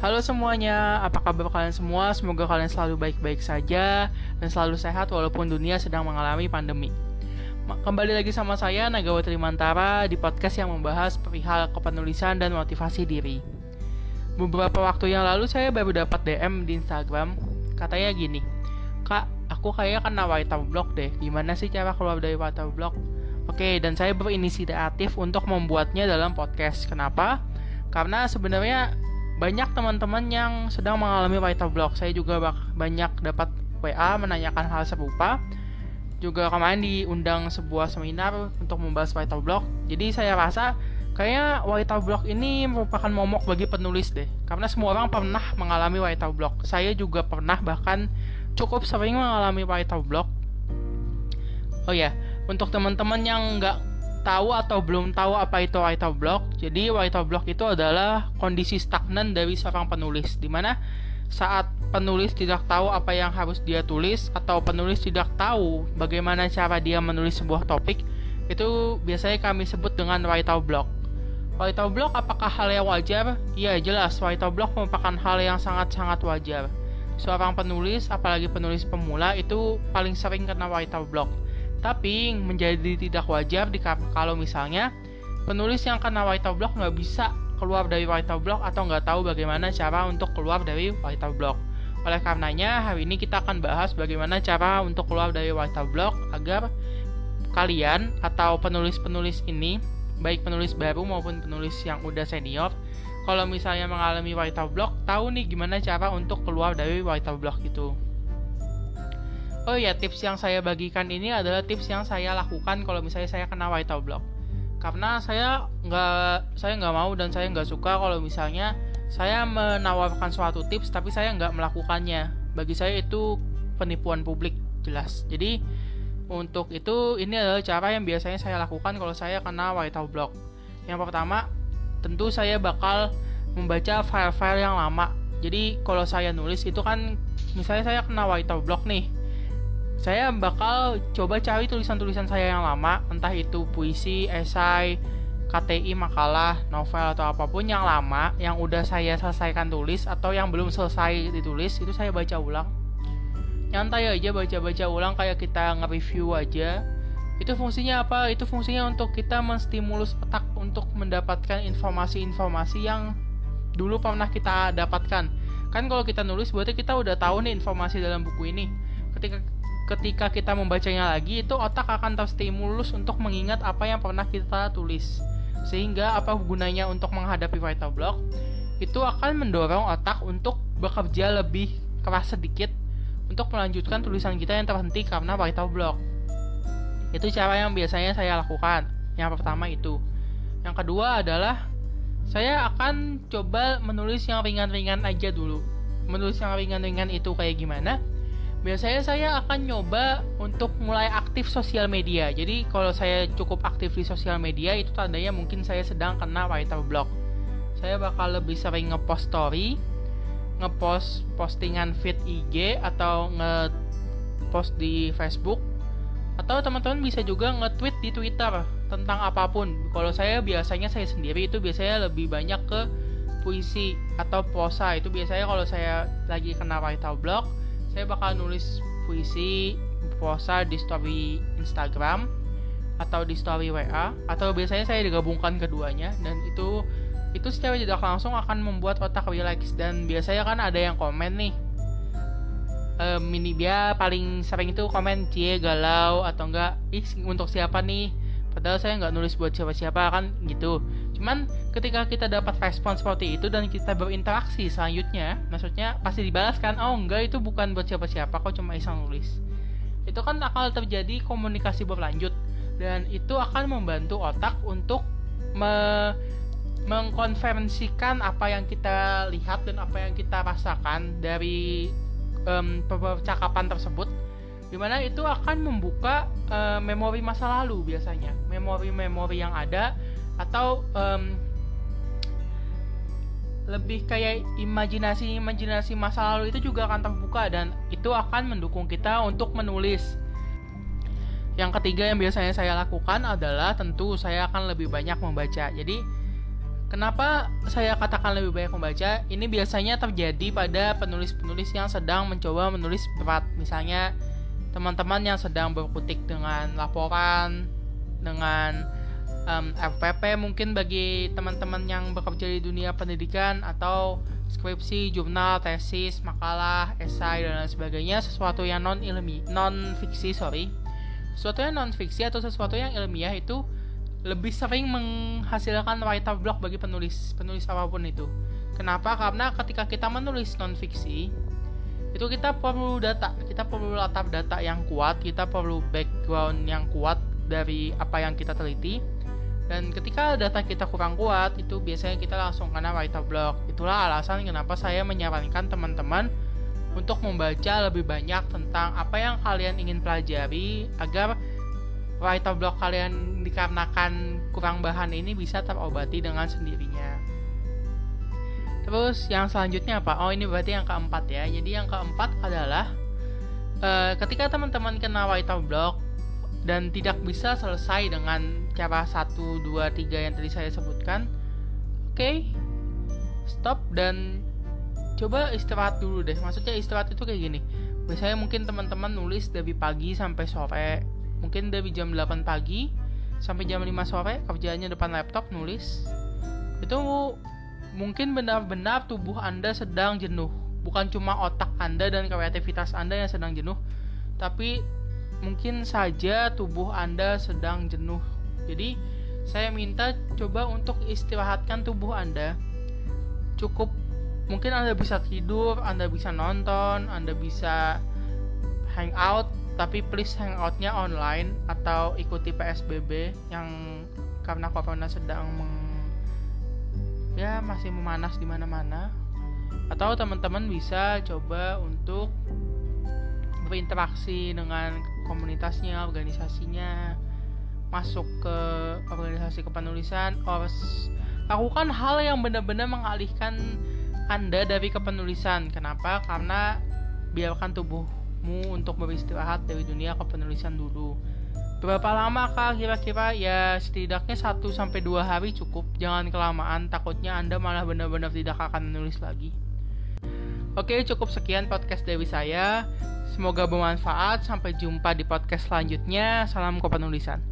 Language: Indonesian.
Halo semuanya, apa kabar kalian semua? Semoga kalian selalu baik-baik saja dan selalu sehat walaupun dunia sedang mengalami pandemi. Kembali lagi sama saya Nagawatri Mantara di podcast yang membahas perihal kepenulisan dan motivasi diri. Beberapa waktu yang lalu saya baru dapat DM di Instagram, katanya gini, Kak, aku kayaknya kena white block deh, gimana sih cara keluar dari white block? Oke, dan saya berinisiatif untuk membuatnya dalam podcast. Kenapa? Karena sebenarnya banyak teman-teman yang sedang mengalami vital block. Saya juga banyak dapat WA menanyakan hal serupa. Juga kemarin diundang sebuah seminar untuk membahas vital block. Jadi saya rasa kayaknya vital block ini merupakan momok bagi penulis deh. Karena semua orang pernah mengalami vital block. Saya juga pernah bahkan cukup sering mengalami vital block. Oh ya, untuk teman-teman yang nggak tahu atau belum tahu apa itu writer block, jadi writer block itu adalah kondisi stagnan dari seorang penulis, di mana saat penulis tidak tahu apa yang harus dia tulis atau penulis tidak tahu bagaimana cara dia menulis sebuah topik, itu biasanya kami sebut dengan writer block. Writer block apakah hal yang wajar? Ya jelas, writer block merupakan hal yang sangat-sangat wajar. Seorang penulis, apalagi penulis pemula, itu paling sering kena writer block tapi menjadi tidak wajar di kalau misalnya penulis yang kena writer block nggak bisa keluar dari writer block atau nggak tahu bagaimana cara untuk keluar dari writer block. Oleh karenanya hari ini kita akan bahas bagaimana cara untuk keluar dari writer block agar kalian atau penulis-penulis ini baik penulis baru maupun penulis yang udah senior kalau misalnya mengalami writer block tahu nih gimana cara untuk keluar dari writer block itu. Oh ya, tips yang saya bagikan ini adalah tips yang saya lakukan kalau misalnya saya kena white block. Karena saya nggak saya nggak mau dan saya nggak suka kalau misalnya saya menawarkan suatu tips tapi saya nggak melakukannya. Bagi saya itu penipuan publik jelas. Jadi untuk itu ini adalah cara yang biasanya saya lakukan kalau saya kena white block. Yang pertama, tentu saya bakal membaca file-file yang lama. Jadi kalau saya nulis itu kan misalnya saya kena white block nih saya bakal coba cari tulisan-tulisan saya yang lama, entah itu puisi, esai, KTI, makalah, novel atau apa pun yang lama yang udah saya selesaikan tulis atau yang belum selesai ditulis itu saya baca ulang. Nyantai aja baca-baca ulang kayak kita nge-review aja. Itu fungsinya apa? Itu fungsinya untuk kita menstimulus otak untuk mendapatkan informasi-informasi yang dulu pernah kita dapatkan. Kan kalau kita nulis berarti kita udah tahu nih informasi dalam buku ini. Ketika ketika kita membacanya lagi itu otak akan terstimulus untuk mengingat apa yang pernah kita tulis. Sehingga apa gunanya untuk menghadapi vital block? Itu akan mendorong otak untuk bekerja lebih keras sedikit untuk melanjutkan tulisan kita yang terhenti karena vital block. Itu cara yang biasanya saya lakukan. Yang pertama itu. Yang kedua adalah saya akan coba menulis yang ringan-ringan aja dulu. Menulis yang ringan-ringan itu kayak gimana biasanya saya akan nyoba untuk mulai aktif sosial media. Jadi kalau saya cukup aktif di sosial media itu tandanya mungkin saya sedang kena writer block. Saya bakal lebih sering ngepost story, ngepost postingan feed IG atau ngepost di Facebook atau teman-teman bisa juga nge-tweet di Twitter tentang apa pun. Kalau saya biasanya saya sendiri itu biasanya lebih banyak ke puisi atau prosa. Itu biasanya kalau saya lagi kena writer block saya bakal nulis puisi prosa di story Instagram atau di story WA atau biasanya saya digabungkan keduanya dan itu itu secara tidak langsung akan membuat otak relax dan biasanya kan ada yang komen nih um, ini dia paling sering itu komen cie galau atau enggak ih untuk siapa nih? Padahal saya nggak nulis buat siapa-siapa kan gitu cuman ketika kita dapat respon seperti itu dan kita berinteraksi selanjutnya maksudnya pasti dibalas kan oh enggak itu bukan buat siapa-siapa kok cuma iseng nulis. Itu kan akan terjadi komunikasi berlanjut dan itu akan membantu otak untuk me mengkonferensikan apa yang kita lihat dan apa yang kita rasakan dari um, percakapan tersebut di mana itu akan membuka uh, memori masa lalu biasanya. Memori-memori yang ada atau um, lebih kayak imajinasi-imajinasi masa lalu itu juga akan terbuka dan itu akan mendukung kita untuk menulis yang ketiga yang biasanya saya lakukan adalah tentu saya akan lebih banyak membaca jadi Kenapa saya katakan lebih banyak membaca? Ini biasanya terjadi pada penulis-penulis yang sedang mencoba menulis berat. Misalnya teman-teman yang sedang berkutik dengan laporan, dengan um, FPP mungkin bagi teman-teman yang bekerja di dunia pendidikan atau skripsi, jurnal, tesis, makalah, esai dan lain sebagainya sesuatu yang non ilmi, non fiksi sorry, sesuatu yang non fiksi atau sesuatu yang ilmiah itu lebih sering menghasilkan writer block bagi penulis penulis apa pun itu. Kenapa? Karena ketika kita menulis non fiksi itu kita perlu data, kita perlu latar data yang kuat, kita perlu background yang kuat dari apa yang kita teliti. Dan ketika data kita kurang kuat, itu biasanya kita langsung kena writer block. Itulah alasan kenapa saya menyarankan teman-teman untuk membaca lebih banyak tentang apa yang kalian ingin pelajari agar writer block kalian dikarenakan kurang bahan ini bisa terobati dengan sendirinya. Terus yang selanjutnya apa? Oh ini berarti yang keempat ya. Jadi yang keempat adalah uh, ketika teman-teman kena writer block dan tidak bisa selesai dengan cara 1, 2, 3 yang tadi saya sebutkan, oke, okay, stop dan coba istirahat dulu deh. Maksudnya istirahat itu kayak gini. Biasanya mungkin teman-teman nulis dari pagi sampai sore mungkin dari jam 8 pagi sampai jam 5 sore kerjanya depan laptop nulis itu mungkin benar-benar tubuh Anda sedang jenuh bukan cuma otak Anda dan kreativitas Anda yang sedang jenuh tapi mungkin saja tubuh Anda sedang jenuh. Jadi saya minta coba untuk istirahatkan tubuh Anda. Cukup. Mungkin Anda bisa tidur Anda bisa nonton Anda bisa hangout tapi please hangoutnya online atau ikuti PSBB yang karena corona sedang meng, ya masih memanas di mana-mana. Atau teman-teman bisa coba untuk berinteraksi dengan komunitasnya, organisasinya, masuk ke organisasi kepenulisan, or lakukan hal yang benar-benar mengalihkan Anda dari kepenulisan. Kenapa? Karena biarkan tubuh mu untuk beristirahat dari dunia kepenulisan dulu. Berapa lama kah kira-kira? Ya setidaknya 1 sampai 2 hari cukup. Jangan kelamaan, takutnya Anda malah benar-benar tidak akan menulis lagi. Oke, cukup sekian podcast dari saya. Semoga bermanfaat. Sampai jumpa di podcast selanjutnya. Salam kepenulisan.